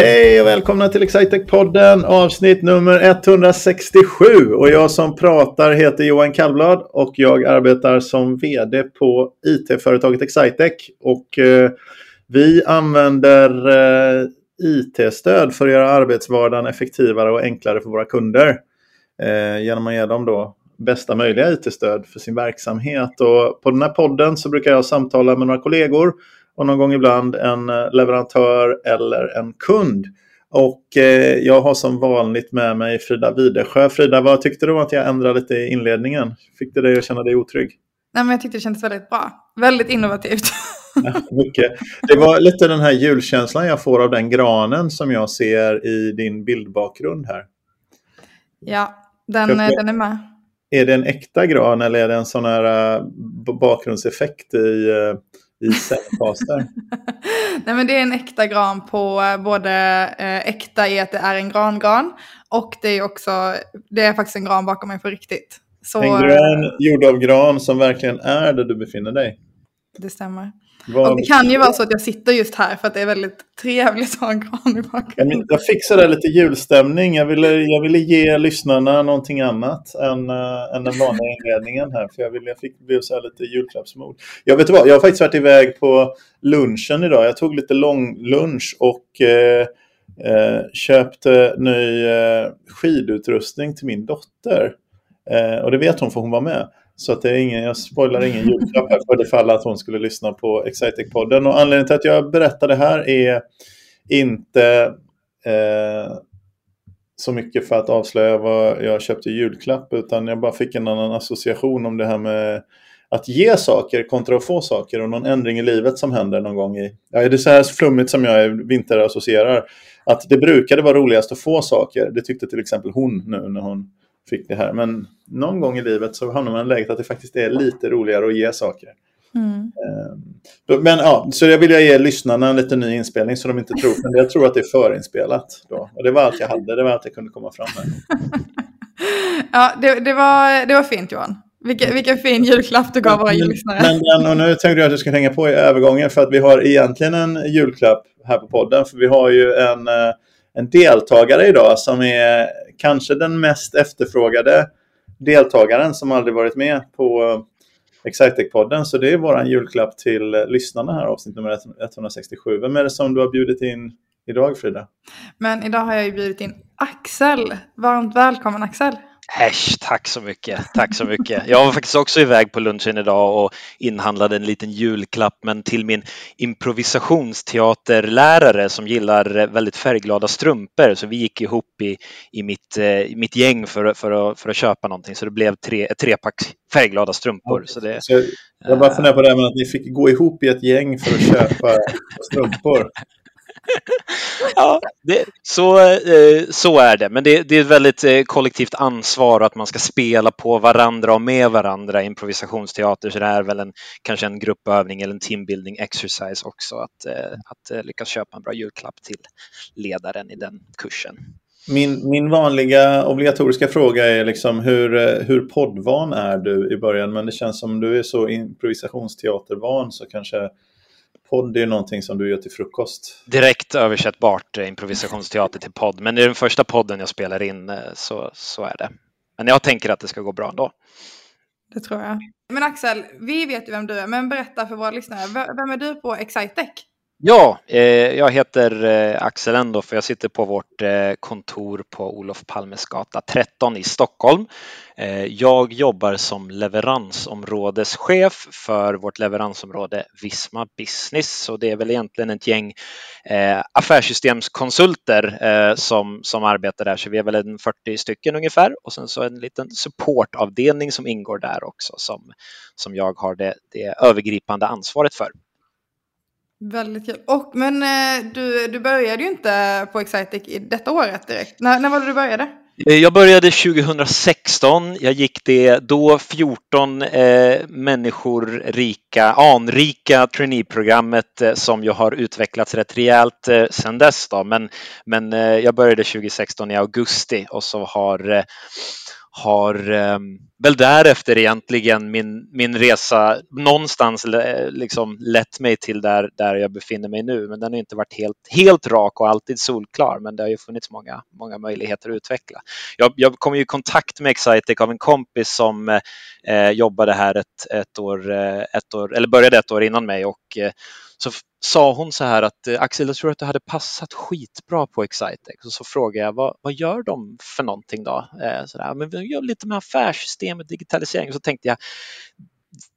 Hej och välkomna till Excitec-podden avsnitt nummer 167. Och jag som pratar heter Johan Kallblad och jag arbetar som vd på IT-företaget Excitec. Och eh, vi använder eh, IT-stöd för att göra arbetsvardagen effektivare och enklare för våra kunder. Eh, genom att ge dem då bästa möjliga IT-stöd för sin verksamhet. Och på den här podden så brukar jag samtala med några kollegor och någon gång ibland en eh, leverantör eller en kund. Och eh, jag har som vanligt med mig Frida Widesjö. Frida, vad tyckte du om att jag ändrade lite i inledningen? Fick det dig att känna dig otrygg? Nej, men jag tyckte det kändes väldigt bra. Väldigt innovativt. Ja, mycket. Det var lite den här julkänslan jag får av den granen som jag ser i din bildbakgrund här. Ja, den, den är med. Är det en äkta gran eller är det en sån här uh, bakgrundseffekt i, i scenfaser? Nej men det är en äkta gran på uh, både äkta i att det är en grangran och det är också, det är faktiskt en gran bakom mig på riktigt. Så, en gran gjord av gran som verkligen är där du befinner dig? Det stämmer. Var... Och det kan ju vara så att jag sitter just här för att det är väldigt trevligt att ha en gran i bakgrunden. Jag fixade lite julstämning. Jag ville, jag ville ge lyssnarna någonting annat än, uh, än den vanliga inledningen här. För jag, ville, jag fick bli så här lite julklappsmod. Jag vet vad, jag har faktiskt varit iväg på lunchen idag. Jag tog lite lång lunch och uh, uh, köpte ny skidutrustning till min dotter. och det vet hon för hon var med. Så att det är ingen, jag spoilar ingen julklapp här för det fall att hon skulle lyssna på Excitec-podden. Och anledningen till att jag berättar det här är inte eh, så mycket för att avslöja vad jag köpte i julklapp utan jag bara fick en annan association om det här med att ge saker kontra att få saker och någon ändring i livet som händer någon gång i... Ja, det är så här flummigt som jag vinterassocierar. Att det brukade vara roligast att få saker. Det tyckte till exempel hon nu när hon fick det här. Men någon gång i livet så hamnar man i läget att det faktiskt är lite roligare att ge saker. Mm. Ehm, men ja, så jag vill ge lyssnarna en lite ny inspelning så de inte tror, men jag tror att det är förinspelat. Då. Och det var allt jag hade, det var allt jag kunde komma fram med. ja, det, det, var, det var fint Johan. Vilken, vilken fin julklapp du gav våra lyssnare. Men, men, och nu tänkte jag att du ska hänga på i övergången för att vi har egentligen en julklapp här på podden. För vi har ju en, eh, en deltagare idag som är kanske den mest efterfrågade deltagaren som aldrig varit med på eh, Excitec-podden. Så det är vår julklapp till eh, lyssnarna här, avsnitt nummer 167. Vem är det som du har bjudit in idag, Frida? Men idag har jag ju bjudit in Axel. Varmt välkommen Axel. Äsch, tack så mycket. Tack så mycket. Jag var faktiskt också iväg på lunchen idag och inhandlade en liten julklapp men till min improvisationsteaterlärare som gillar väldigt färgglada strumpor så vi gick ihop i, i mitt, eh, mitt gäng för, för, att, för att köpa någonting så det blev tre, ett trepack färgglada strumpor. Så det, jag bara funderar på det här med att ni fick gå ihop i ett gäng för att köpa strumpor ja, det, så, eh, så är det. Men det, det är ett väldigt eh, kollektivt ansvar att man ska spela på varandra och med varandra i improvisationsteater. Så det är väl en, kanske en gruppövning eller en teambuilding exercise också att, eh, att lyckas köpa en bra julklapp till ledaren i den kursen. Min, min vanliga obligatoriska fråga är liksom hur, hur poddvan är du i början? Men det känns som du är så improvisationsteatervan så kanske podd är någonting som du gör till frukost. Direkt översättbart eh, improvisationsteater till podd, men det är den första podden jag spelar in eh, så, så är det. Men jag tänker att det ska gå bra ändå. Det tror jag. Men Axel, vi vet ju vem du är, men berätta för våra lyssnare. Vem är du på Excitec? Ja, eh, jag heter eh, Axel Endorf och jag sitter på vårt eh, kontor på Olof Palmes gata 13 i Stockholm. Eh, jag jobbar som leveransområdeschef för vårt leveransområde Visma Business och det är väl egentligen ett gäng eh, affärssystemskonsulter eh, som, som arbetar där, så vi är väl en 40 stycken ungefär och sen så en liten supportavdelning som ingår där också som, som jag har det, det övergripande ansvaret för. Väldigt kul. Och, men eh, du, du började ju inte på Excitec i detta året direkt. När, när var det du började? Eh, jag började 2016. Jag gick det då 14 eh, människor rika, anrika traineeprogrammet eh, som ju har utvecklats rätt rejält eh, sedan dess. Då. Men, men eh, jag började 2016 i augusti och så har eh, har eh, väl därefter egentligen min, min resa någonstans liksom lett mig till där, där jag befinner mig nu. Men den har inte varit helt, helt rak och alltid solklar, men det har ju funnits många, många möjligheter att utveckla. Jag, jag kom ju i kontakt med Excitec av en kompis som eh, jobbade här ett, ett, år, eh, ett år, eller började ett år innan mig och eh, så sa hon så här att eh, Axel, jag tror att du hade passat skitbra på Excitec. Och så frågade jag vad, vad gör de för någonting då? Eh, så där, men vi gör lite med affärssystem och digitalisering. Så tänkte jag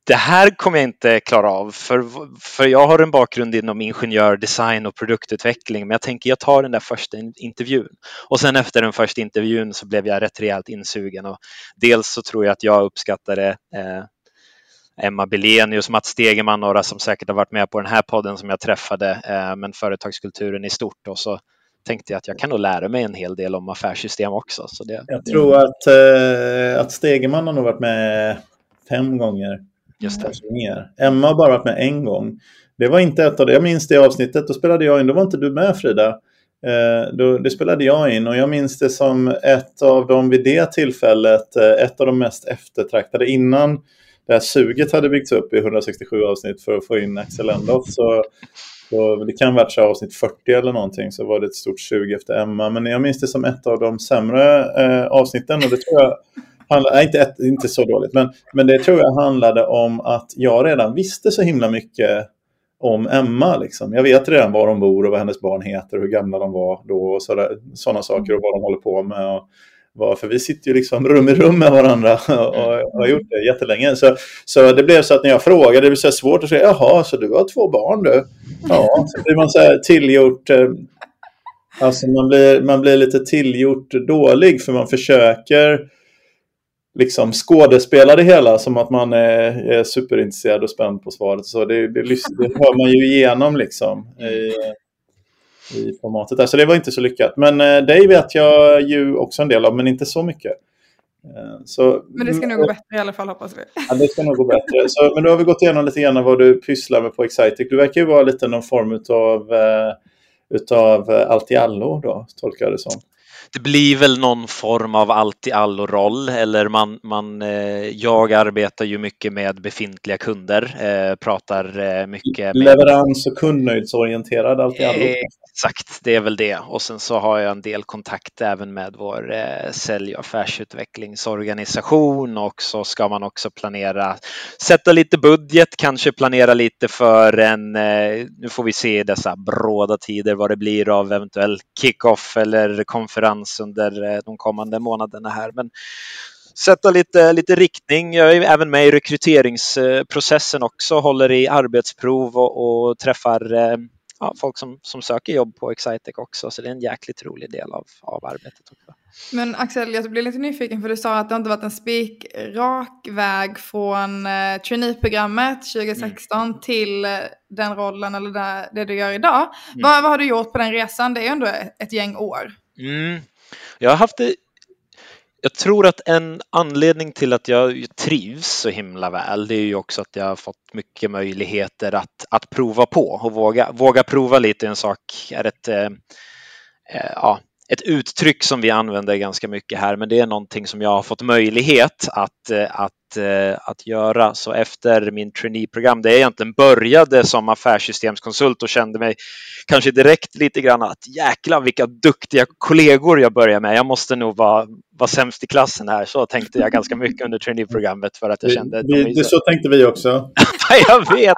det här kommer jag inte klara av för, för jag har en bakgrund inom ingenjör, design och produktutveckling men jag tänker jag tar den där första intervjun och sen efter den första intervjun så blev jag rätt rejält insugen och dels så tror jag att jag uppskattade eh, Emma Belenius, Mats Stegeman, några som säkert har varit med på den här podden som jag träffade, eh, men företagskulturen i stort. Och så tänkte jag att jag kan nog lära mig en hel del om affärssystem också. Så det, jag tror att, eh, att Stegeman har nog varit med fem gånger. Just. Mer. Emma har bara varit med en gång. Det var inte ett av det. Jag minns det avsnittet, då spelade jag in. Då var inte du med Frida. Eh, då, det spelade jag in och jag minns det som ett av de vid det tillfället, ett av de mest eftertraktade innan det här suget hade byggts upp i 167 avsnitt för att få in Axel Endoff. Så, så det kan ha varit så avsnitt 40 eller någonting så var det ett stort sug efter Emma. Men jag minns det som ett av de sämre eh, avsnitten och det tror jag handlade, inte, ett, inte så dåligt, men, men det tror jag handlade om att jag redan visste så himla mycket om Emma. Liksom. Jag vet redan var hon bor och vad hennes barn heter och hur gamla de var då och sådana saker och vad de håller på med. Och, var, för vi sitter ju liksom rum i rum med varandra och, och har gjort det jättelänge. Så, så det blev så att när jag frågade, det blev så svårt att säga, jaha, så du har två barn du? Ja, så blir man så här tillgjort, eh, alltså man blir, man blir lite tillgjort dålig för man försöker liksom skådespela det hela som att man är, är superintresserad och spänd på svaret. Så det, det, det hör man ju igenom liksom. I, i formatet där. Så det var inte så lyckat. Men eh, dig vet jag ju också en del av, men inte så mycket. Eh, så, men det ska nog gå bättre i alla fall hoppas vi. Ja, det ska nog gå bättre. Så, men då har vi gått igenom lite grann vad du pysslar med på Excitec. Du verkar ju vara lite någon form av eh, utav eh, allt i allo då, tolkar jag det som det blir väl någon form av allt i allo-roll eller man, man, eh, jag arbetar ju mycket med befintliga kunder, eh, pratar eh, mycket med... Leverans och kundnöjdsorienterad allt i allo. Exakt, det är väl det. Och sen så har jag en del kontakt även med vår eh, sälj och affärsutvecklingsorganisation och så ska man också planera, sätta lite budget, kanske planera lite för en, eh, nu får vi se i dessa bråda tider vad det blir av eventuell kick-off eller konferens under eh, de kommande månaderna här. Men sätta lite, lite riktning. Jag är även med i rekryteringsprocessen också, håller i arbetsprov och, och träffar eh, ja, folk som, som söker jobb på Excitec också, så det är en jäkligt rolig del av, av arbetet. Också. Men Axel, jag blir lite nyfiken för du sa att det inte varit en spikrak väg från eh, traineeprogrammet 2016 mm. till eh, den rollen eller det, det du gör idag. Mm. Vad, vad har du gjort på den resan? Det är ju ändå ett gäng år. Mm. Jag har haft det jag tror att en anledning till att jag trivs så himla väl, det är ju också att jag har fått mycket möjligheter att, att prova på och våga, våga prova lite. En sak är ett, eh, eh, ja, ett uttryck som vi använder ganska mycket här, men det är någonting som jag har fått möjlighet att, eh, att Eh, att, göra. Så efter min traineeprogram, där jag egentligen började som affärssystemskonsult och kände mig kanske direkt lite grann att jäkla vilka duktiga kollegor jag börjar med. Jag måste nog vara, vara sämst i klassen här. Så tänkte jag ganska mycket under traineeprogrammet för att jag kände... Vi, vi, så... så tänkte vi också. jag vet.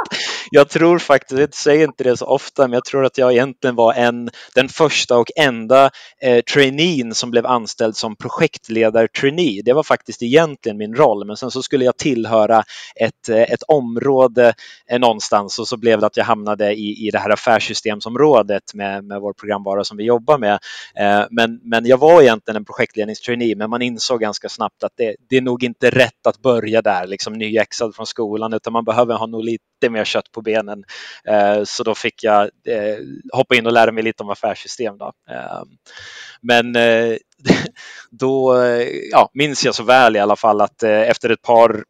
Jag tror faktiskt, jag säger inte det så ofta, men jag tror att jag egentligen var en, den första och enda eh, traineen som blev anställd som projektledar-trainee. Det var faktiskt egentligen min roll, men sen så skulle jag tillhöra ett, eh, ett område eh, någonstans och så blev det att jag hamnade i, i det här affärssystemsområdet med, med vår programvara som vi jobbar med. Eh, men, men jag var egentligen en projektledningstrainee men man insåg ganska snabbt att det, det är nog inte rätt att börja där, liksom nyexad från skolan, utan man behöver har nog lite mer kött på benen. Eh, så då fick jag eh, hoppa in och lära mig lite om affärssystem. Då. Eh, men då ja, minns jag så väl i alla fall att efter ett par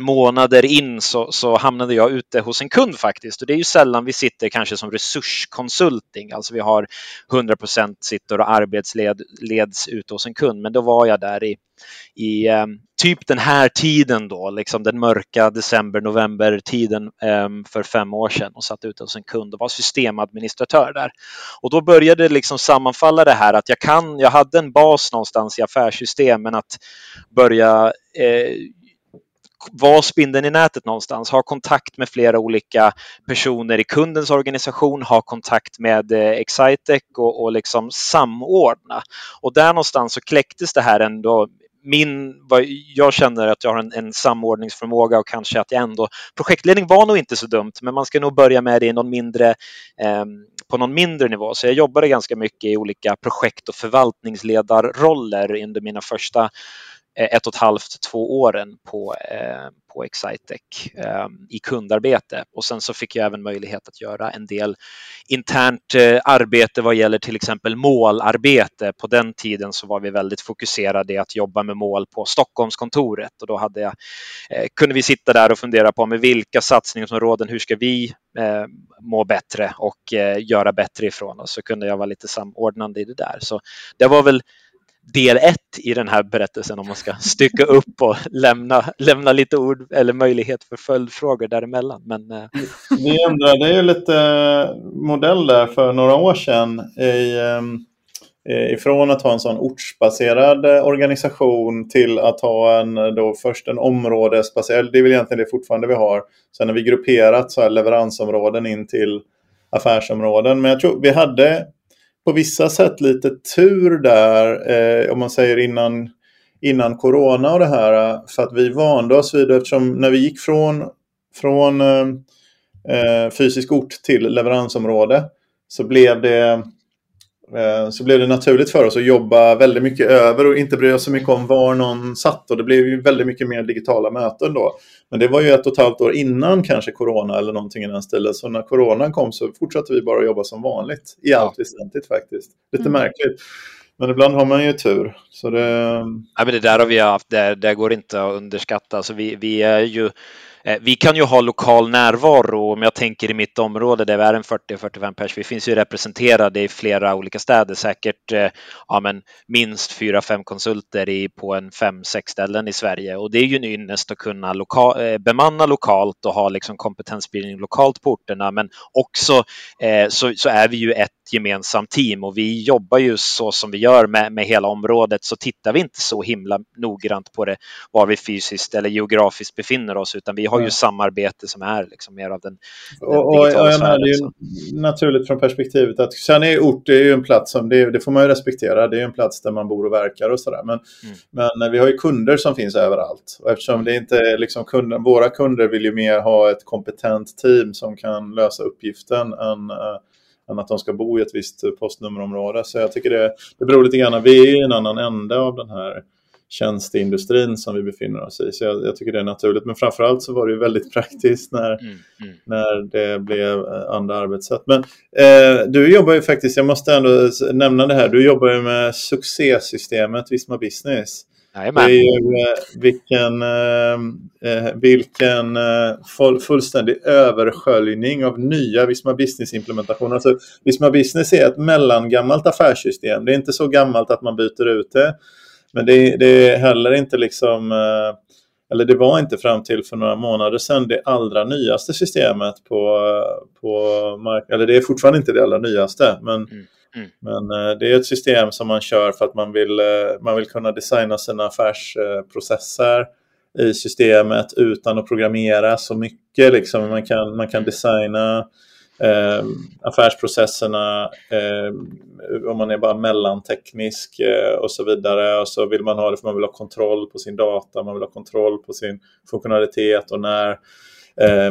månader in så, så, hamnade jag ute hos en kund faktiskt. Och det är ju sällan vi sitter kanske som resurskonsulting, alltså vi har 100% sitter och arbetsleds ute hos en kund. Men då var jag där i, i typ den här tiden då, liksom den mörka december, november tiden um, för fem år sedan och satt ute hos en kund och var systemadministratör där. Och då började det liksom sammanfalla det här att jag kan, jag hade en bas någonstans i affärssystem men att börja eh, vara spindeln i nätet någonstans, ha kontakt med flera olika personer i kundens organisation, ha kontakt med eh, Excitec och, och liksom samordna. Och där någonstans så kläcktes det här ändå min, jag känner att jag har en, en, samordningsförmåga och kanske att jag ändå, projektledning var nog inte så dumt, men man ska nog börja med det i någon mindre, eh, på någon mindre nivå. Så jag jobbade ganska mycket i olika projekt och förvaltningsledarroller under mina första Eh, ett och ett halvt, två åren på, eh, på Excitec ehm, i kundarbete. Och sen så fick jag även möjlighet att göra en del internt eh, arbete vad gäller till exempel målarbete. På den tiden så var vi väldigt fokuserade i att jobba med mål på Stockholmskontoret och då hade jag, kunde vi sitta där och fundera på med vilka satsningsområden, hur ska vi må bättre och göra bättre ifrån oss. Så kunde jag vara lite samordnande i det där. Så det var väl del ett i den här berättelsen om man ska stycka upp och lämna, lämna lite ord eller möjlighet för följdfrågor däremellan. Men, eh, Vi ändrade ju lite eh, modell där för några år sedan i, eh, eh, ifrån att ha en sån ortsbaserad organisation till att ha en då först en områdesbaserad, det är väl egentligen det fortfarande vi har. Sen har vi grupperat så här leveransområden in till affärsområden. Men jag tror vi hade på vissa sätt lite tur där, eh, om man säger innan, innan corona och det här. Eh, För att vi vande oss vid, eftersom när vi gick från, från eh, eh fysisk ort till leveransområde så blev det så blev det naturligt för oss att jobba väldigt mycket över och inte bry oss så mycket om var någon satt. Och det blev ju väldigt mycket mer digitala möten då. Men det var ju ett och ett halvt år innan kanske corona eller någonting i den stilen. Så när coronan kom så fortsatte vi bara jobba som vanligt. I allt väsentligt faktiskt. Lite mm. märkligt. Men ibland har man ju tur. Så det... Ja, men det där har vi haft, det, det går inte att underskatta. Alltså vi, vi är ju Eh, Eh, vi kan ju ha lokal närvaro, om jag tänker i mitt område där vi är en 40-45 pers, vi finns ju representerade i flera olika städer, säkert eh, ja, men minst 4-5 konsulter i, på en 5-6 ställen i Sverige. Och det är ju en ynnest att kunna loka, eh, bemanna lokalt och ha liksom kompetensbildning lokalt på orterna, men också eh, så, så är vi ju ett gemensamt team och vi jobbar ju så som vi gör med, med hela området så tittar vi inte så himla noggrant på det var vi fysiskt eller geografiskt befinner oss utan vi har ju samarbete som är liksom mer av den, den och, digitala och. Det är ju naturligt från perspektivet att sen är ort det är ju en plats som det, det, får man ju respektera. Det är en plats där man bor och verkar och sådär. Men, mm. men vi har ju kunder som finns överallt och eftersom det inte är liksom kunden, våra kunder vill ju mer ha ett kompetent team som kan lösa uppgiften än uh, än att de ska bo i ett visst postnummerområde. Så jag tycker det, det beror lite grann, vi är i en annan ände av den här tjänsteindustrin som vi befinner oss i. Så jag, jag, tycker det är naturligt. Men framförallt så var det väldigt praktiskt när, mm, mm. när det blev eh, andra arbetssätt. Men eh, du jobbar ju faktiskt, jag måste ändå nämna det här, du jobbar ju med succésystemet Visma Business. Jajamän. Det är ju eh, vilken, eh, vilken full, fullständig översköljning av nya Visma Business-implementationer. Alltså, Visma Business är ett mellangammalt affärssystem. Det är inte så gammalt att man byter ut det. Men det, det är heller inte liksom eller det var inte fram till för några månader sedan det allra nyaste systemet på, på marknaden. Eller det är fortfarande inte det allra nyaste, men mm. Mm. Men eh, det är ett system som man kör för att man vill, eh, man vill kunna designa sina affärsprocesser i systemet utan att programmera så mycket. Liksom. Man, kan, man kan designa eh, affärsprocesserna eh, om man är bara mellanteknisk eh, och så vidare. Och så vill man ha det för man vill ha kontroll på sin data, man vill ha kontroll på sin funktionalitet och när eh,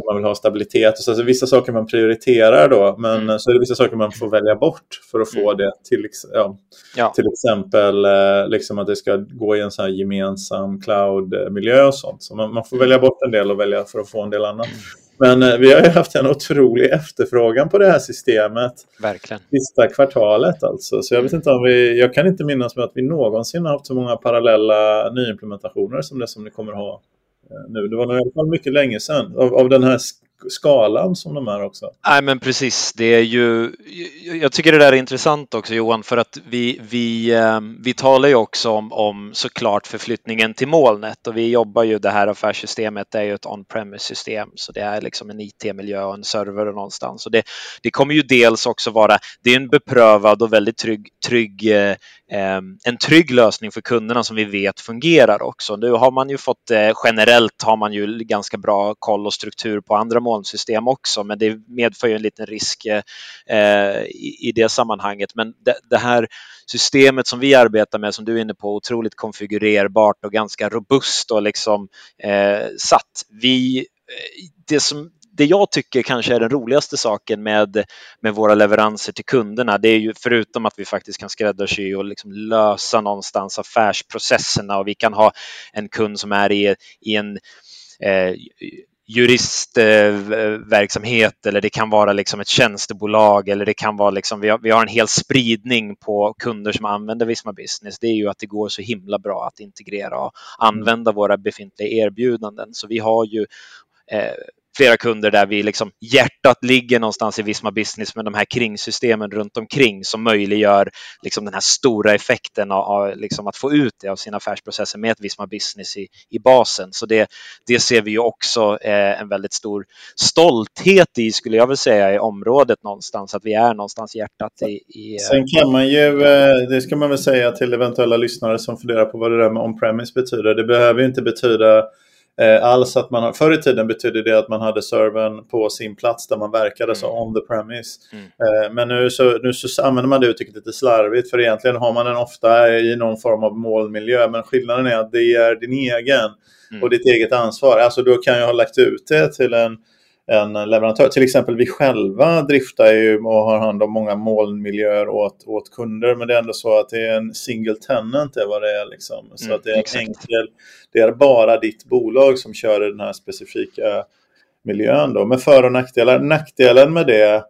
man vill ha stabilitet. Så, alltså, vissa saker man prioriterar då, men mm. så är det vissa saker man får välja bort för att få mm. det. Till, ja, ja. till exempel eh, liksom att det ska gå i en sån gemensam cloud-miljö och sånt. Så man, man, får välja bort en del och välja för att få en del annat. Mm. Men eh, vi har ju haft en otrolig efterfrågan på det här systemet. Verkligen. Sista kvartalet alltså. Så jag vet inte om vi, jag kan inte minnas med att vi någonsin har haft så många parallella nyimplementationer som det som ni kommer ha Eh, nu. Det var i alla fall mycket länge sedan. Av, av den här skalan som de är också. Nej men precis, det är ju, jag tycker det där är intressant också Johan för att vi, vi, eh, vi talar ju också om, om såklart förflyttningen till molnet och vi jobbar ju, det här affärssystemet det är ju ett on-premise system så det är liksom en IT-miljö och en server någonstans och det, det kommer ju dels också vara, det är en beprövad och väldigt trygg, trygg eh, Ehm, en trygg lösning för kunderna som vi vet fungerar också. Nu har man ju fått eh, generellt har man ju ganska bra koll och struktur på andra molnsystem också, men det medför ju en liten risk eh, i, det sammanhanget. Men det, här systemet som vi arbetar med, som du är inne på, otroligt konfigurerbart och ganska robust och liksom eh, satt. Vi, det som det jag tycker kanske är den roligaste saken med, med våra leveranser till kunderna, det är ju förutom att vi faktiskt kan skräddarsy och liksom lösa någonstans affärsprocesserna och vi kan ha en kund som är i, i en eh, juristverksamhet eller det kan vara liksom ett tjänstebolag eller det kan vara liksom, vi har, vi har en hel spridning på kunder som använder Visma Business. Det är ju att det går så himla bra att integrera och använda våra befintliga erbjudanden. Så vi har ju eh, flera kunder där vi liksom, hjärtat ligger någonstans i Visma Business med de här kringsystemen runt omkring som möjliggör liksom, den här stora effekten av, av liksom, att få ut det av sina affärsprocesser med ett Visma Business i, i basen. Så det, det ser vi ju också eh, en väldigt stor stolthet i, skulle jag vilja säga, i området någonstans, att vi är någonstans hjärtat i... i. Eh, Sen kan man ju, eh, det ska man väl säga till eventuella lyssnare som funderar på vad det där med on-premise betyder. Det behöver ju inte betyda alls att man förr i tiden betydde det att man hade servern på sin plats där man verkade, mm. så on the premise. Mm. Eh, men nu så, nu så använder man det uttrycket lite slarvigt för egentligen har man den ofta i någon form av molnmiljö men skillnaden är att det är din egen mm. och ditt eget ansvar. Alltså då kan jag ha lagt ut det till en en leverantör. Till exempel vi själva driftar ju och har hand om många molnmiljöer åt, åt kunder. Men det är ändå så att det är en single tenant är vad det är. Liksom. Så mm, att det är en enkel, det är bara ditt bolag som kör i den här specifika miljön. Då. Med för och nackdelar. Nackdelen med det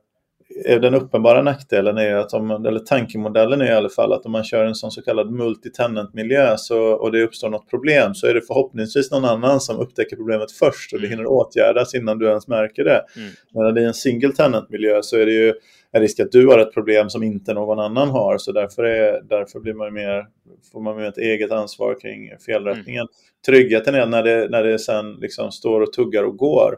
den uppenbara nackdelen är att om, eller tankemodellen är i alla fall att om man kör en sån så kallad multitenant-miljö och det uppstår något problem så är det förhoppningsvis någon annan som upptäcker problemet först och det mm. hinner åtgärdas innan du ens märker det. Mm. Men i en single tenant-miljö så är det ju en risk att du har ett problem som inte någon annan har så därför, är, därför blir man mer, får man mer ett eget ansvar kring felrättningen. Mm. Tryggheten är när det, när det sen liksom står och tuggar och går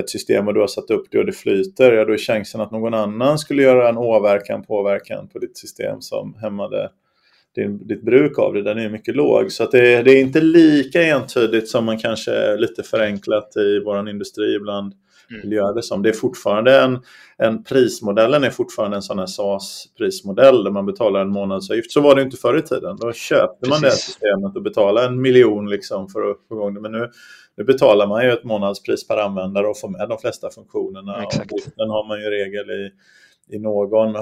ett system och du har satt upp det och det flyter, ja då är chansen att någon annan skulle göra en åverkan, påverkan på ditt system som hämmade din, ditt bruk av det, den är mycket låg. Så att det, det, är inte lika entydigt som man kanske lite förenklat i vår industri ibland mm. vill göra det är fortfarande en, en prismodellen är fortfarande en sån här SAS-prismodell där man betalar en månadsavgift. Så var det inte förr i tiden. Då köpte man det systemet och betalade en miljon liksom för att få igång det. Men nu nu betalar man ju ett månadspris per användare och får med de flesta funktionerna. Exakt. Och den har man ju regel i, i någon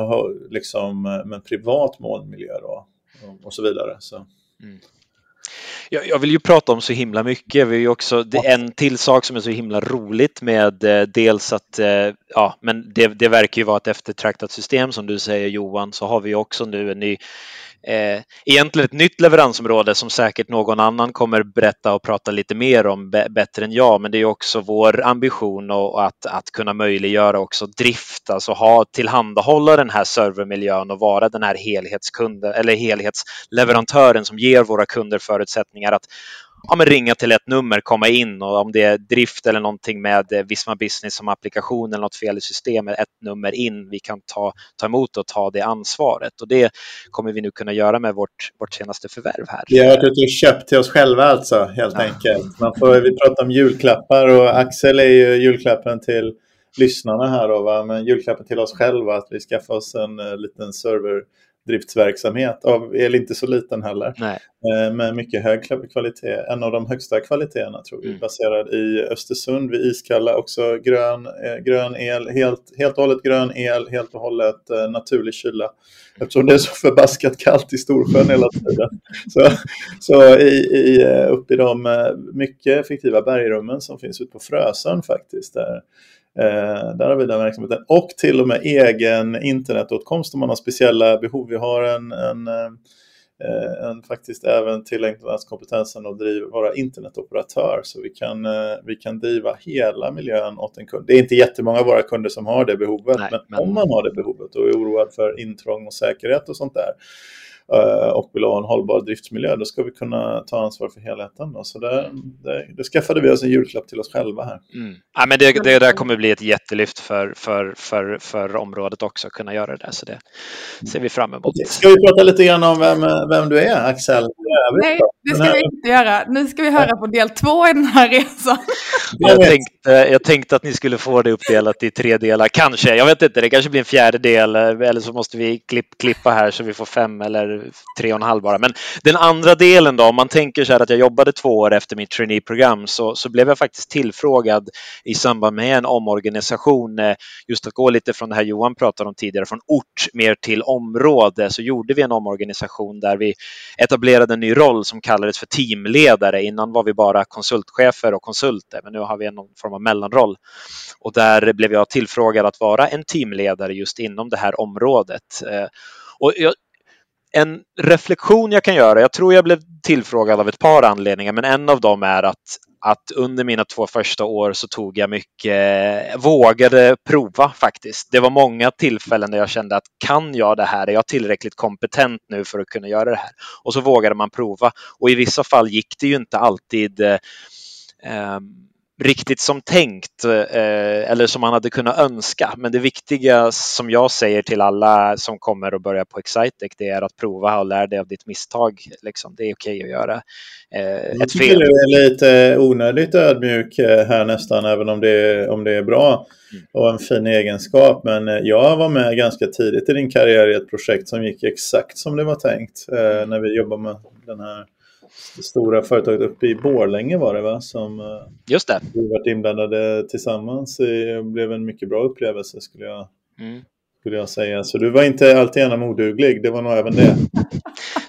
liksom, med privat molnmiljö då, och så vidare. Så. Mm. Jag, vill ju prata om så himla mycket. Vi också, det är en till sak som är så himla roligt med eh, dels att, eh, ja, men det, det verkar ju vara ett eftertraktat system som du säger Johan, så har vi också nu en ny eh, egentligen ett nytt leveransområde som säkert någon annan kommer berätta och prata lite mer om bättre än jag. Men det är också vår ambition och att, att kunna möjliggöra också drift, alltså ha tillhandahålla den här servermiljön och vara den här helhetskunden eller helhetsleverantören som ger våra kunder förutsättningar att ja, men ringa till ett nummer, komma in och om det är drift eller någonting med eh, Visma Business som applikation eller något fel i systemet, ett nummer in, vi kan ta, ta emot och ta det ansvaret. Och det kommer vi nu kunna göra med vårt, vårt senaste förvärv här. Vi har och köpt till oss själva alltså, helt ja. enkelt. Man får, vi pratar om julklappar och Axel är ju julklappen till lyssnarna här då, va? men julklappen till oss själva att vi skaffar oss en uh, liten server driftsverksamhet av el inte så liten heller. Nej. Eh, med mycket hög kvalitet, en av de högsta kvaliteterna tror vi, mm. baserad i Östersund vid Iskalla, också grön, eh, grön el, helt, helt och hållet grön el, helt och hållet eh, naturlig kyla. Eftersom det är så förbaskat kallt i Storsjön hela tiden. Så, så i, i, upp i de mycket effektiva bergrummen som finns ute på Frösön faktiskt, där Eh, där har vi den verksamheten. Och till och med egen internetåtkomst om man har speciella behov. Vi har en, en, eh, en, faktiskt även tillägnat kompetensen att driva, vara internetoperatör så vi kan, eh, vi kan driva hela miljön åt en kund. Det är inte jättemånga av våra kunder som har det behovet, Nej, men, men, om man har det behovet och är oroad för intrång och säkerhet och sånt där och vill ha en hållbar driftsmiljö, då ska vi kunna ta ansvar för helheten. Då. Så det, det, det skaffade vi oss en julklapp till oss själva här. Mm. Ja, men det, det där kommer bli ett jättelyft för, för, för, för området också, att kunna göra det. Så det ser vi fram emot. Ska vi prata lite grann om vem, vem du är, Axel? Nej, det ska vi inte göra. Nu ska vi höra på del två i den här resan. Jag tänkte, jag tänkte att ni skulle få det uppdelat i tre delar, kanske. Jag vet inte, det kanske blir en fjärde del eller så måste vi klipp, klippa här så vi får fem eller tre och en halv bara. Men den andra delen då, om man tänker så här att jag jobbade två år efter mitt traineeprogram så, så blev jag faktiskt tillfrågad i samband med en omorganisation, eh, just att gå lite från det här Johan pratade om tidigare, från ort mer till område, så gjorde vi en omorganisation där vi etablerade en ny roll som kallades för teamledare. Innan var vi bara konsultchefer och konsulter, men nu har vi någon form av mellanroll. Och där blev jag tillfrågad att vara en teamledare just inom det här området. Eh, och jag, en reflektion jag kan göra, jag tror jag blev tillfrågad av ett par anledningar, men en av dem är att, att under mina två första år så tog jag mycket, vågade prova faktiskt. Det var många tillfällen där jag kände att kan jag det här? Är jag tillräckligt kompetent nu för att kunna göra det här? Och så vågade man prova och i vissa fall gick det ju inte alltid eh, ehm, riktigt som tänkt eh, eller som man hade kunnat önska. Men det viktiga som jag säger till alla som kommer och börjar på Excitec det är att prova och lära dig av ditt misstag. Liksom. Det är okej att göra eh, ett fel. Jag du är lite onödigt ödmjuk eh, här nästan även om det är, om det är bra mm. och en fin egenskap. Men jag var med ganska tidigt i din karriär i ett projekt som gick exakt som det var tänkt eh, när vi jobbade med den här det stora företaget uppe i Borlänge var det va? Som eh, Just det. vi varit inblandade tillsammans. Det blev en mycket bra upplevelse skulle jag, mm. skulle jag säga. Så du var inte alltid gärna moduglig, det var nog även det.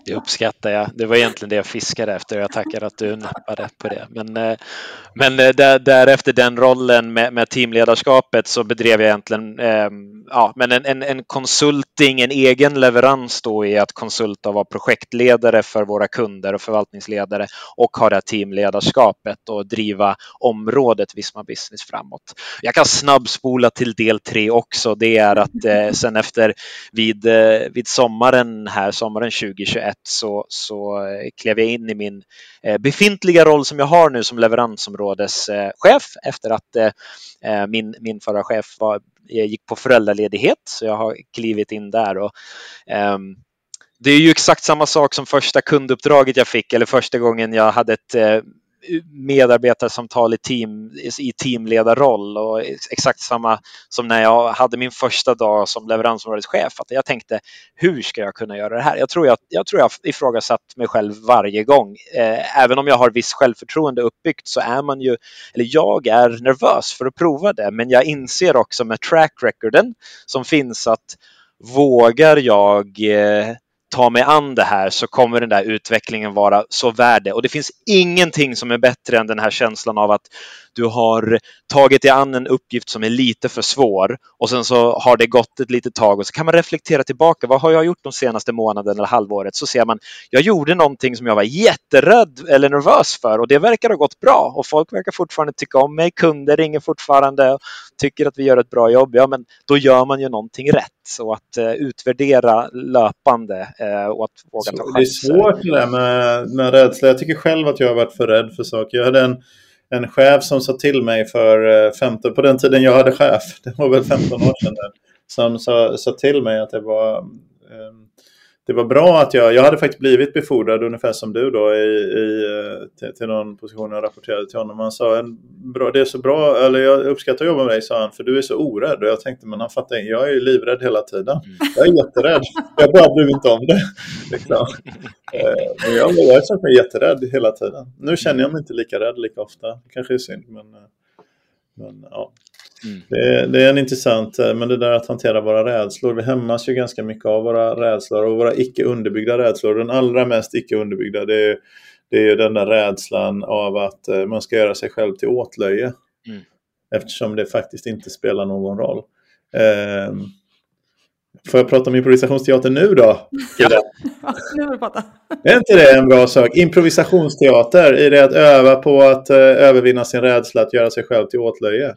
Det uppskattar jag. Det var egentligen det jag fiskade efter och jag tackar att du nappade på det. Men, eh, men eh, där, därefter den rollen med, med teamledarskapet så bedrev jag egentligen eh, ja, men en, en, en konsulting, en egen leverans då i att konsulta och vara projektledare för våra kunder och förvaltningsledare och ha det här teamledarskapet och driva området Visma Business framåt. Jag kan snabbspola till del tre också. Det är att eh, sen efter vid, eh, vid sommaren här, sommaren 2021 så, så eh, klev jag in i min eh, befintliga roll som jag har nu som leveransområdeschef efter att eh, min, min förra chef var, gick på föräldraledighet så jag har klivit in där. Och, um, det är ju exakt samma sak som första kunduppdraget jag fick eller första gången jag hade ett eh, medarbetarsamtal i, team, i teamledarroll och exakt samma som när jag hade min första dag som leveransområdeschef. Att jag tänkte, hur ska jag kunna göra det här? Jag tror jag, jag, tror jag ifrågasatt mig själv varje gång. Eh, även om jag har viss självförtroende uppbyggt så är man ju, eller jag är nervös för att prova det, men jag inser också med track recorden som finns att vågar jag eh, ta mig an det här så kommer den där utvecklingen vara så värd det. Och det finns ingenting som är bättre än den här känslan av att du har tagit dig an en uppgift som är lite för svår och sen så har det gått ett litet tag och så kan man reflektera tillbaka. Vad har jag gjort de senaste månaderna eller halvåret? Så ser man, jag gjorde någonting som jag var jätterädd eller nervös för och det verkar ha gått bra och folk verkar fortfarande tycka om mig. Kunder ringer fortfarande och tycker att vi gör ett bra jobb. Ja, men då gör man ju någonting rätt. Så att uh, utvärdera löpande och att våga ta chanser. Det är svårt det där med, med rädsla. Jag tycker själv att jag har varit för rädd för saker. Jag hade en en chef som sa till mig för 15, eh, på den tiden jag hade chef, det var väl 15 år sedan, som sa, sa till mig att det var um, det var bra att jag, jag hade faktiskt blivit befordrad ungefär som du då i, i eh, till, till någon position jag rapporterade till honom. Han sa en bra, det är så bra, eller jag uppskattar att jobba med dig sa han, för du är så orädd. Och jag tänkte, men han fattar inte, jag är ju livrädd hela tiden. Mm. Jag är jätterädd. Jag bara bryr mig inte om det. det är klart. Eh, men jag, har känt mig jätterädd hela tiden. Nu känner jag mig inte lika rädd lika ofta. Kanske är synd, men, eh, men ja. Mm. Det, det, är en intressant, eh, men det där att hantera våra rädslor. Vi hämmas ju ganska mycket av våra rädslor och våra icke underbyggda rädslor. Den allra mest icke underbyggda det är, det är den där rädslan av att eh, man ska göra sig själv till åtlöje. Mm. Eftersom det faktiskt inte spelar någon roll. Um, Får jag prata om improvisationsteater nu då? Ja, nu vill prata. Är inte det en bra sak? Improvisationsteater, i det att öva på att eh, övervinna sin rädsla att göra sig själv till åtlöje?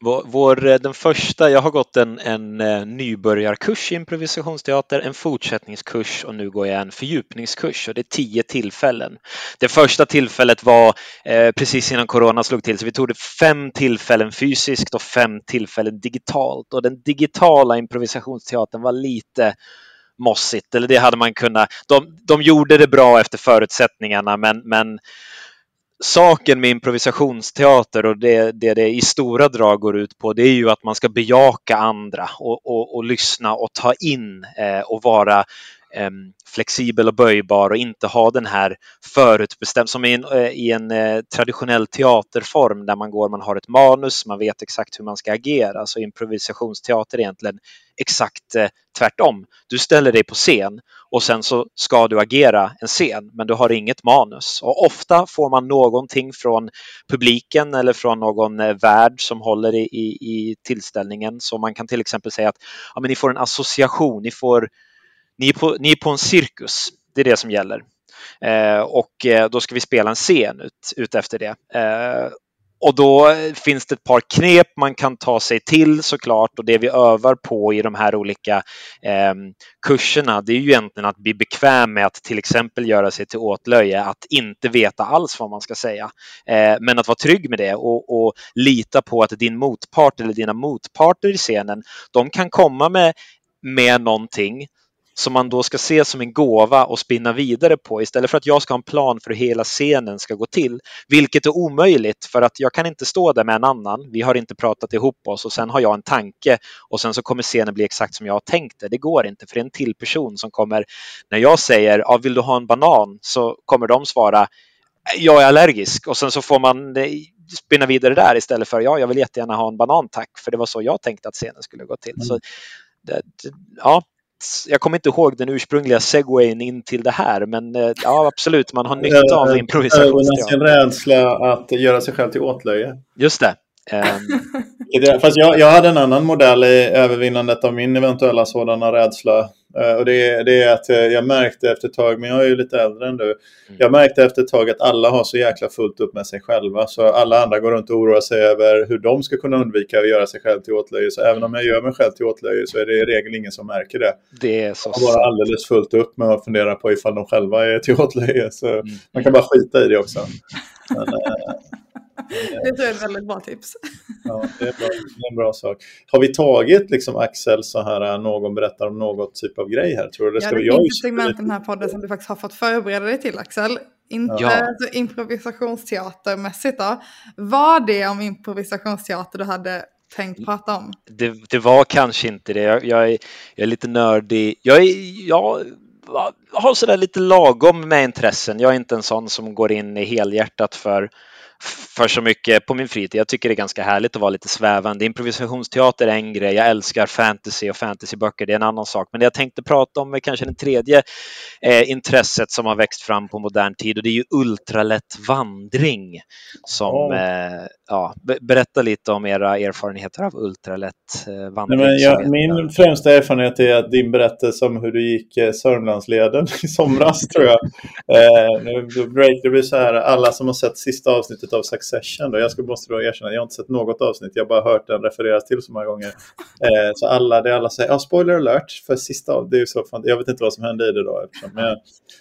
Vår, vår, eh, den första, jag har gått en, en eh, nybörjarkurs i improvisationsteater, en fortsättningskurs och nu går jag en fördjupningskurs och det är tio tillfällen. Det första tillfället var precis innan corona slog till så vi tog det fem tillfällen fysiskt och fem tillfällen digitalt och den digitala improvisationsteatern var lite mossigt, eller det hade man kunnat. De, de gjorde det bra efter förutsättningarna, men, men saken med improvisationsteater och det, det det i stora drag går ut på, det är ju att man ska bejaka andra och, och, och lyssna och ta in eh, och vara Ehm, flexibel och böjbar och inte ha den här förutbestämd som i en, eh, i en eh, traditionell teaterform där man går, man har ett manus, man vet exakt hur man ska agera. Så improvisationsteater är egentligen exakt eh, tvärtom. Du ställer dig på scen och sen så ska du agera en scen, men du har inget manus. Och ofta får man någonting från publiken eller från någon värd som håller i, i, i tillställningen. Så man kan till exempel säga att ja, men ni får en association, ni får ni är på, ni är på en cirkus, det är det som gäller. Eh, och eh, då ska vi spela en scen ut, ut efter det. Eh, och då finns det ett par knep man kan ta sig till såklart och det vi övar på i de här olika eh, kurserna det är ju egentligen att bli bekväm med att till exempel göra sig till åtlöje, att inte veta alls vad man ska säga. Eh, men att vara trygg med det och, och, lita på att din motpart eller dina motparter i scenen, de kan komma med, med någonting som man då ska se som en gåva och spinna vidare på istället för att jag ska ha en plan för hur hela scenen ska gå till. Vilket är omöjligt för att jag kan inte stå där med en annan. Vi har inte pratat ihop oss och sen har jag en tanke och sen så kommer scenen bli exakt som jag har tänkt det. Det går inte för det är en till person som kommer. När jag säger ja, vill du ha en banan så kommer de svara jag är allergisk och sen så får man spinna vidare där istället för ja, jag vill jättegärna ha en banan tack, för det var så jag tänkte att scenen skulle gå till. Mm. Så, det, ja, jag kommer inte ihåg den ursprungliga segwayen in till det här, men eh, ja, absolut, man har nytta av improvisationsteater. sin rädsla att göra sig själv till åtlöje. Just det. Um... Fast jag, jag hade en annan modell i övervinnandet av min eventuella sådana rädsla. Uh, och det, det, är att jag märkte efter ett tag, men jag är ju lite äldre än du. Mm. Jag märkte efter ett tag att alla har så jäkla fullt upp med sig själva. Så alla andra går runt och oroar sig över hur de ska kunna undvika att göra sig själv till åtlöje. Så även om jag gör mig själv till åtlöje så är det i regel ingen som märker det. Det är så De har bara alldeles fullt upp med att fundera på ifall de själva är till åtlöje. Så mm. man kan bara skita i det också. Men, uh, det tror jag är ett väldigt bra tips. Ja, det är, bra, det är en bra sak. Har vi tagit liksom Axel så här, äh, någon berättar om något typ av grej här? Tror du? Det, ska ja, det finns ett segment i den här podden som du faktiskt har fått förbereda dig till Axel. Inte ja. alltså, improvisationsteatermässigt då. Var det om improvisationsteater du hade tänkt prata om? Det, det var kanske inte det. Jag, jag, är, jag är lite nördig. Jag, är, jag har sådär lite lagom med intressen. Jag är inte en sån som går in i helhjärtat för för så mycket på min fritid. Jag tycker det är ganska härligt att vara lite svävande. Improvisationsteater är en grej. Jag älskar fantasy och fantasyböcker. Det är en annan sak. Men det jag tänkte prata om är kanske det tredje eh, intresset som har växt fram på modern tid och det är ju ultralätt vandring. Som, oh. eh, ja, berätta lite om era erfarenheter av ultralätt eh, vandring. Nej, jag, min främsta erfarenhet är att din berättelse om hur du gick eh, Sörmlandsleden i somras tror jag. Eh, det blir så här, alla som har sett sista avsnittet av Succession. Då. Jag ska måste då erkänna, jag har inte sett något avsnitt. Jag har bara hört den refereras till så många gånger. Eh, så alla, det alla säger, ja, spoiler alert för sista av, det är så fan, jag vet inte vad som hände i det då. Men,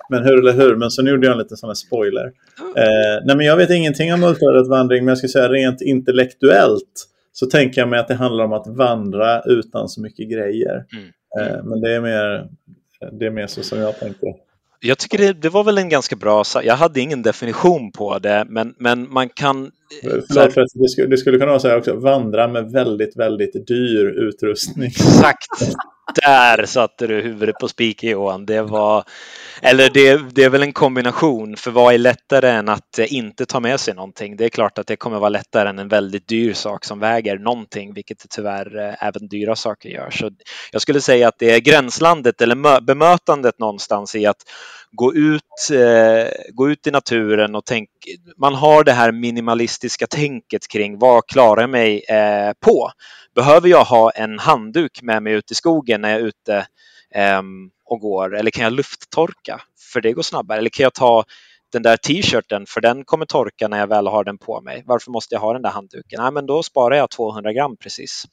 men hur eller hur, men så nu gjorde jag en liten sån här spoiler. Eh, nej, men jag vet ingenting om ultralättvandring, men jag skulle säga rent intellektuellt så tänker jag mig att det handlar om att vandra utan så mycket grejer. Mm. Eh, men det är mer, det är mer så som jag tänker jag tycker det, det, var väl en ganska bra, jag hade ingen definition på det, men, men man kan... Förlåt, för det, skulle, det skulle kunna vara så här också, vandra med väldigt, väldigt dyr utrustning. Exakt! Där satte du huvudet på spiken Johan. Det var, eller det, det, är väl en kombination, för vad är lättare än att inte ta med sig någonting? Det är klart att det kommer vara lättare än en väldigt dyr sak som väger någonting, vilket tyvärr eh, även dyra saker gör. Så jag skulle säga att det är gränslandet eller bemötandet någonstans i att gå ut, eh, gå ut i naturen och tänk, man har det här minimalistiska tänket kring vad klarar jag mig eh, på? Behöver jag ha en handduk med mig ut i skogen när jag är ute ehm, och går? Eller kan jag lufttorka? För det går snabbare. Eller kan jag ta den där t-shirten för den kommer torka när jag väl har den på mig. Varför måste jag ha den där handduken? Nej, men då sparar jag 200 gram precis.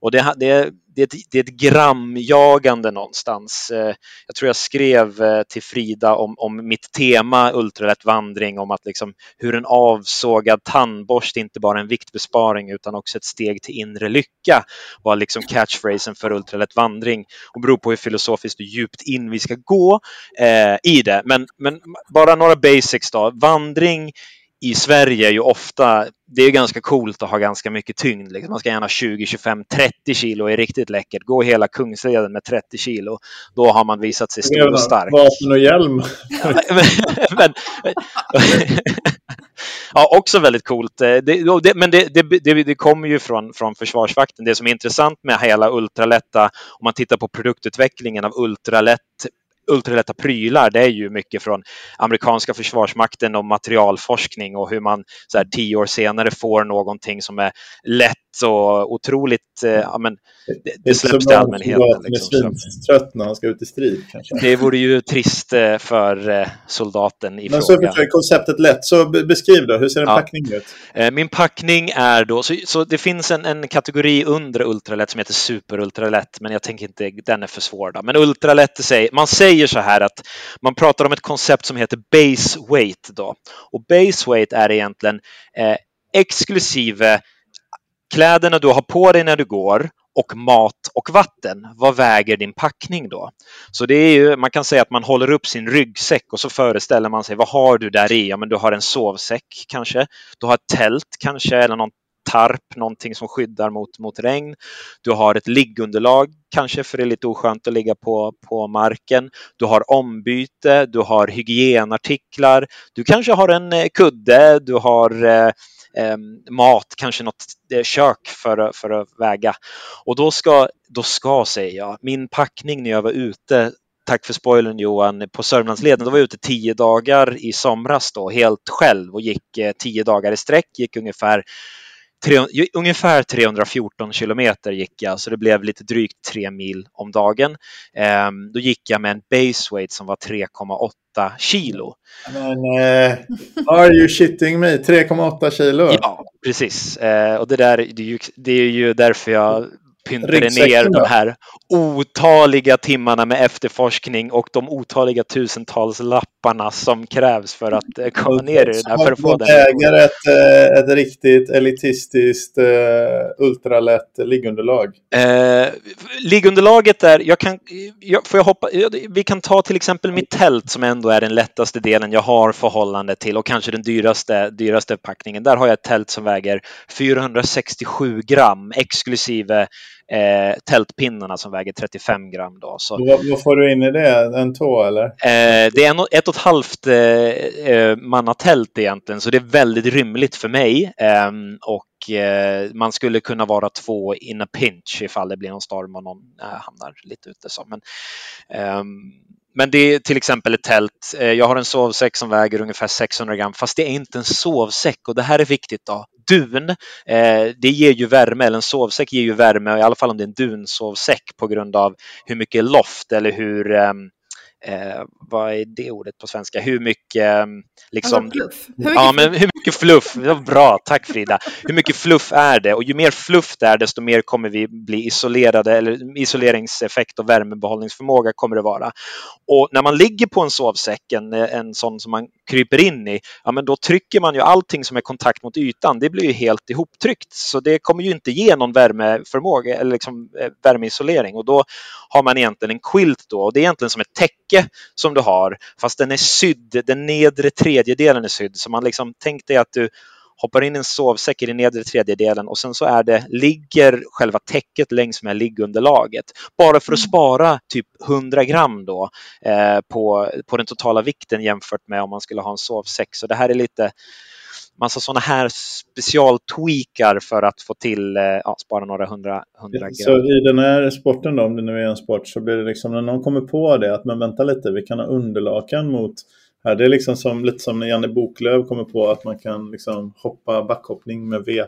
Och det, det, det, är ett, det är ett gramjagande någonstans. Eh, jag tror jag skrev eh, till Frida om, om mitt tema ultralätt vandring, om att liksom hur en avsågad tandborste inte bara är en viktbesparing utan också ett steg till inre lycka var liksom catchphrasen för ultralätt vandring och beror på hur filosofiskt och djupt in vi ska gå eh, i det. Men, men bara några basics då. Vandring i Sverige är ju ofta, det är ganska coolt att ha ganska mycket tyngd. Liksom. Man ska gärna 20, 25, 30 kilo är riktigt läckert. Gå hela Kungsleden med 30 kilo. Då har man visat sig stor och stark. Vapen och hjälm. men, ja, också väldigt coolt. Det, det, men det, det, det kommer ju från, från Försvarsvakten. Det som är intressant med hela ultralätta, om man tittar på produktutvecklingen av ultralätt ultralätta prylar, det är ju mycket från amerikanska försvarsmakten och materialforskning och hur man så här, tio år senare får någonting som är lätt och otroligt, eh, ja men det, det släpps till allmänheten. Liksom. trött när han ska ut i strid kanske. Det vore ju trist eh, för eh, soldaten i men fråga. Så konceptet lätt, så beskriv då, hur ser en ja. packning ut? Min packning är då, så, så det finns en, en kategori under ultralätt som heter superultralätt, men jag tänker inte, den är för svår då. Men ultralätt, man säger så här att man pratar om ett koncept som heter base weight då. Och base weight är egentligen eh, exklusive kläderna du har på dig när du går och mat och vatten. Vad väger din packning då? Så det är ju, man kan säga att man håller upp sin ryggsäck och så föreställer man sig vad har du där i? Ja, men du har en sovsäck kanske. Du har ett tält kanske eller någon tarp, någonting som skyddar mot, mot regn. Du har ett liggunderlag kanske för det är lite oskönt att ligga på, på marken. Du har ombyte, du har hygienartiklar, du kanske har en eh, kudde, du har eh, Ehm, mat, kanske något eh, kök för, för att väga. Och då ska, då ska, säger jag, min packning när jag var ute tack för spoilern Johan, på Sörmlandsleden. Då var jag ute tio dagar i somras då, helt själv och gick eh, tio dagar i sträck, gick ungefär ungefär 314 kilometer gick jag, så det blev lite drygt tre mil om dagen. Ehm, då gick jag med en base weight som var 3,8 kilo. Men, uh, are you shitting me? 3,8 kilo? Ja, precis. Uh, och det, där, det är, ju, det är ju därför jag pyntade ner de här otaliga timmarna med efterforskning och de otaliga tusentals lapparna som krävs för att eh, komma ner i det där. För att få den. äger ett, eh, ett riktigt elitistiskt uh, ultralätt liggunderlag? Uh, liggunderlaget är, jag kan, jag, får jag hoppa, vi kan ta till exempel mitt tält som ändå är den lättaste delen jag har förhållande till och kanske den dyraste, dyraste packningen. Där har jag ett tält som väger 467 gram exklusive eh, tältpinnarna som väger 35 gram. Då. Så, vad, får du in i det? En tå eller? Eh, det är en, ett och ett halvt eh, eh mannatält egentligen, så det är väldigt rymligt för mig. Ehm, och eh, man skulle kunna vara två in a pinch ifall det blir någon storm och någon äh, hamnar lite ute. Så. Men, um, men det är till exempel ett tält. Eh, jag har en sovsäck som väger ungefär 600 gram, fast det är inte en sovsäck och det här är viktigt. då. Dun, eh, det ger ju värme, eller en sovsäck ger ju värme, i alla fall om det är en dunsovsäck på grund av hur mycket loft eller hur ehm, eh, vad är det ordet på svenska? Hur mycket ehm, liksom... Alltså fluff. Hur mycket ja, men hur mycket fluff? Det var bra, tack Frida. Hur mycket fluff är det? Och ju mer fluff det är, desto mer kommer vi bli isolerade eller isoleringseffekt och värmebehållningsförmåga kommer det vara. Och när man ligger på en sovsäck, en, en sån som man kryper in i, ja men då trycker man ju allting som är kontakt mot ytan, det blir ju helt ihoptryckt. Så det kommer ju inte ge någon värmeförmåga eller liksom eh, värmeisolering och då har man egentligen en quilt då och det är egentligen som ett täcke som du har fast den är sydd, den nedre tredjedelen är sydd så man liksom tänk dig att du hoppar in i en sovsäck i den nedre tredjedelen och sen så är det, ligger själva täcket längs med liggunderlaget. Bara för att mm. spara typ 100 gram då eh, på, på den totala vikten jämfört med om man skulle ha en sovsäck. Så det här är lite massa sådana här specialtweakar för att få till, eh, ja, spara några hundra, hundra gram. Så i den här sporten då, om det nu är en sport, så blir det liksom när någon kommer på det att men vänta lite, vi kan ha underlakan mot här. Det är liksom som, lite som när Janne Boklöv kommer på att man kan liksom hoppa backhoppning med V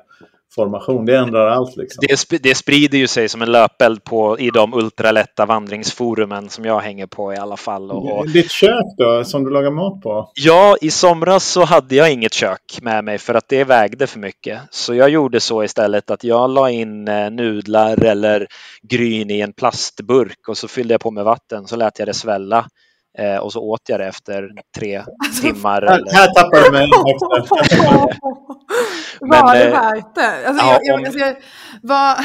formation. Det ändrar allt. Liksom. Det, sp det sprider ju sig som en löpeld på, i de ultralätta vandringsforumen som jag hänger på i alla fall. Och, Ditt kök då, som du lagar mat på? Ja, i somras så hade jag inget kök med mig för att det vägde för mycket. Så jag gjorde så istället att jag la in eh, nudlar eller gryn i en plastburk och så fyllde jag på med vatten så lät jag det svälla Eh, och så åt jag det efter tre alltså, timmar. Här, eller... här tappar du mig. var det eh, värt det? Alltså, ja, jag, jag, alltså, var,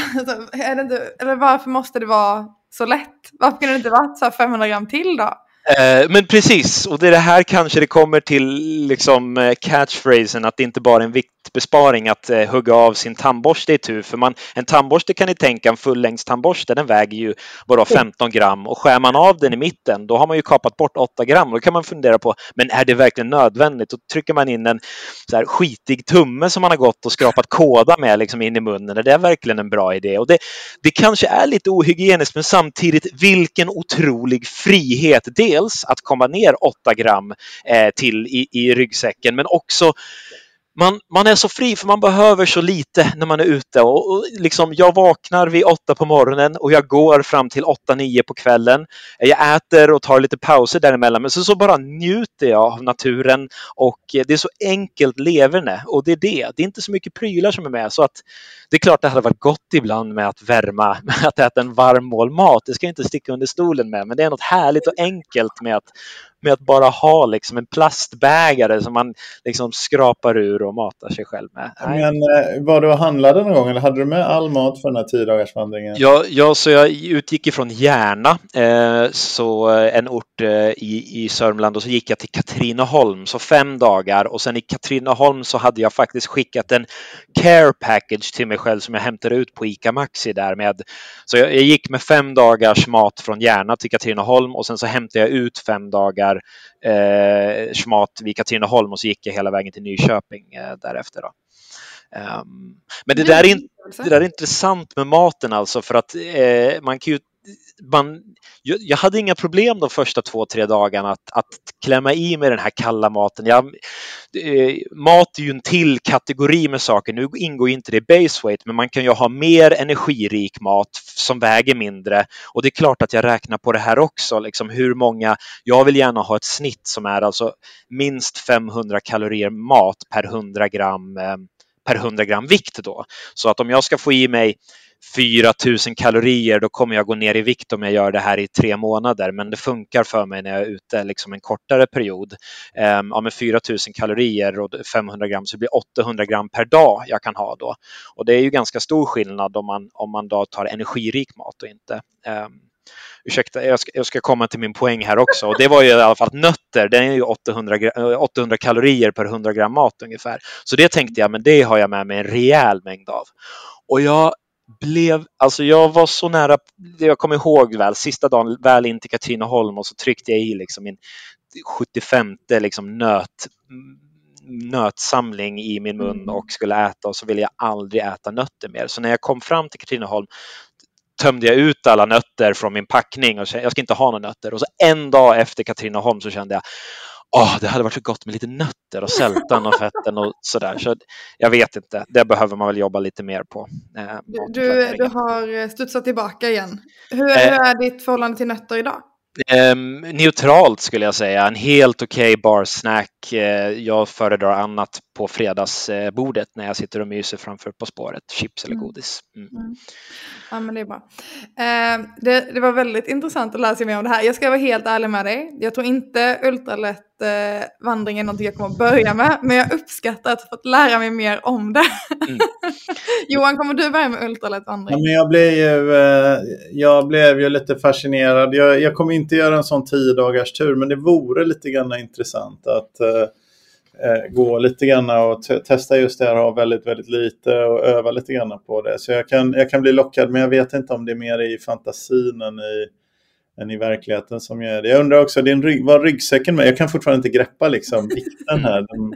är det inte, eller varför måste det vara så lätt? Varför kunde det inte varit så 500 gram till då? Eh, men precis, och det är det här kanske det kommer till liksom eh, catchphrasen att det inte bara är en viktbesparing att eh, hugga av sin tandborste i tur. För man, en tandborste kan ni tänka, en fullängdstandborste, den väger ju bara 15 gram och skär man av den i mitten då har man ju kapat bort 8 gram. Då kan man fundera på, men är det verkligen nödvändigt? Då trycker man in en så här skitig tumme som man har gått och skrapat kåda med liksom in i munnen. Är det verkligen en bra idé? Och det, det kanske är lite ohygieniskt men samtidigt vilken otrolig frihet dels att komma ner 8 gram eh, till i, i ryggsäcken men också man, man är så fri för man behöver så lite när man är ute. Och, och liksom, jag vaknar vid åtta på morgonen och jag går fram till åtta, nio på kvällen. Jag äter och tar lite pauser däremellan men så, så bara njuter jag av naturen och det är så enkelt leverne och det är det. Det är inte så mycket prylar som är med så att det är klart det hade varit gott ibland med att värma, med att äta en varm mål mat. Det ska jag inte sticka under stolen med men det är något härligt och enkelt med att med att bara ha liksom en plastbägare som man liksom skrapar ur och matar sig själv med. Nej. Men eh, var du och handlade någon gång eller hade du med all mat för den här tio dagars vandringen? Ja, ja, så jag utgick ifrån Järna, eh, så en ort eh, i, i Sörmland och så gick jag till Katrineholm, så fem dagar och sen i Katrineholm så hade jag faktiskt skickat en care package till mig själv som jag hämtade ut på ICA Maxi där med. Så jag, jag gick med fem dagars mat från Järna till Katrineholm och sen så hämtade jag ut fem dagar eh, schmat vid Katrineholm och så gick jag hela vägen till Nyköping eh, därefter. Då. Um, men det där, är, det där är intressant med maten alltså för att eh, man kan ju man, jag hade inga problem de första två, tre dagarna att, att klämma i mig den här kalla maten. Jag, eh, mat är ju en till kategori med saker. Nu ingår inte det i base weight, men man kan ju ha mer energirik mat som väger mindre. Och det är klart att jag räknar på det här också, liksom hur många. Jag vill gärna ha ett snitt som är alltså minst 500 kalorier mat per 100 gram eh, per 100 gram vikt då. Så att om jag ska få i mig 4000 kalorier, då kommer jag gå ner i vikt om jag gör det här i tre månader. Men det funkar för mig när jag är ute liksom en kortare period. Um, ja, med 4000 kalorier och 500 gram så blir 800 gram per dag jag kan ha då. Och det är ju ganska stor skillnad om man, om man då tar energirik mat och inte. Um, ursäkta, jag ska, jag ska, komma till min poäng här också. Och det var ju i alla fall nötter, det är ju 800, 800 kalorier per 100 gram mat ungefär. Så det tänkte jag, men det har jag med mig en rejäl mängd av. Och jag blev, alltså jag var så nära, jag kommer ihåg väl, sista dagen väl in till Katrineholm och så tryckte jag i liksom min 75 liksom nöt, nötsamling i min mun mm. och skulle äta och så ville jag aldrig äta nötter mer. Så när jag kom fram till Katrineholm tömde jag ut alla nötter från min packning och jag ska inte ha några nötter. Och så en dag efter Katrineholm så kände jag oh, det hade varit så gott med lite nötter och sältan och fetten och sådär. Så jag vet inte, det behöver man väl jobba lite mer på. Eh, du, du har studsat tillbaka igen. Hur, eh, hur är ditt förhållande till nötter idag? Um, neutralt skulle jag säga. En helt okej okay barsnack. Uh, jag föredrar annat på fredagsbordet när jag sitter och myser framför På spåret. Chips eller mm. godis. Mm. Mm. Ja, men det är bra. Uh, det, det, var väldigt intressant att lära sig mer om det här. Jag ska vara helt ärlig med dig. Jag tror inte ultralätt uh, vandring är någonting jag kommer att börja med. Men jag uppskattar att ha fått lära mig mer om det. Mm. Johan, kommer du börja med ultralätt vandring? Ja, men jag, blev ju, uh, jag blev ju lite fascinerad. Jag, jag kommer inte inte göra en sån tio dagars tur, men det vore lite grann intressant att eh, eh gå lite grann och testa just det här, ha väldigt, väldigt lite och öva lite grann på det. Så jag kan, jag kan bli lockad, men jag vet inte om det är mer i fantasin än i, än i verkligheten som gör det. Jag undrar också, din rygg, var ryggsäcken med? Jag kan fortfarande inte greppa liksom vikten här. Den,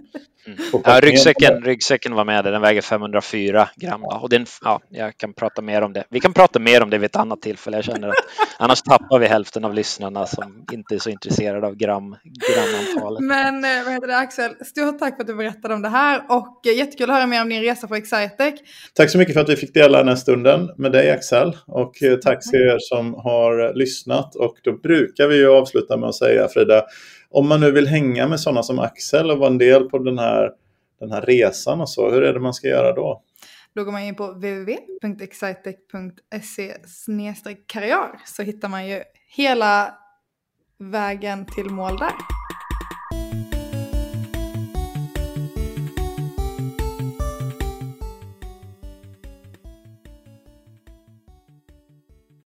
mm. ja, ryggsäcken, ryggsäcken var med, den väger 504 gram. Och den, ja, jag kan prata mer om det. Vi kan prata mer om det vid ett annat tillfälle. Jag känner att annars tappar vi hälften av lyssnarna som inte är så intresserade av gram, gramantalet. Men eh, vad heter det Axel, stort tack för att du berättade om det här och eh, jättekul att höra mer om din resa på Excitec. Tack så mycket för att vi fick dela den här stunden med dig Axel och eh, tack till er som har lyssnat och då brukar vi ju avsluta med att säga Frida, om man nu vill hänga med sådana som Axel och vara en del på den här, den här resan och så, hur är det man ska göra då? Då går man in på www.excitec.se karriär så hittar man ju hela vägen till mål där.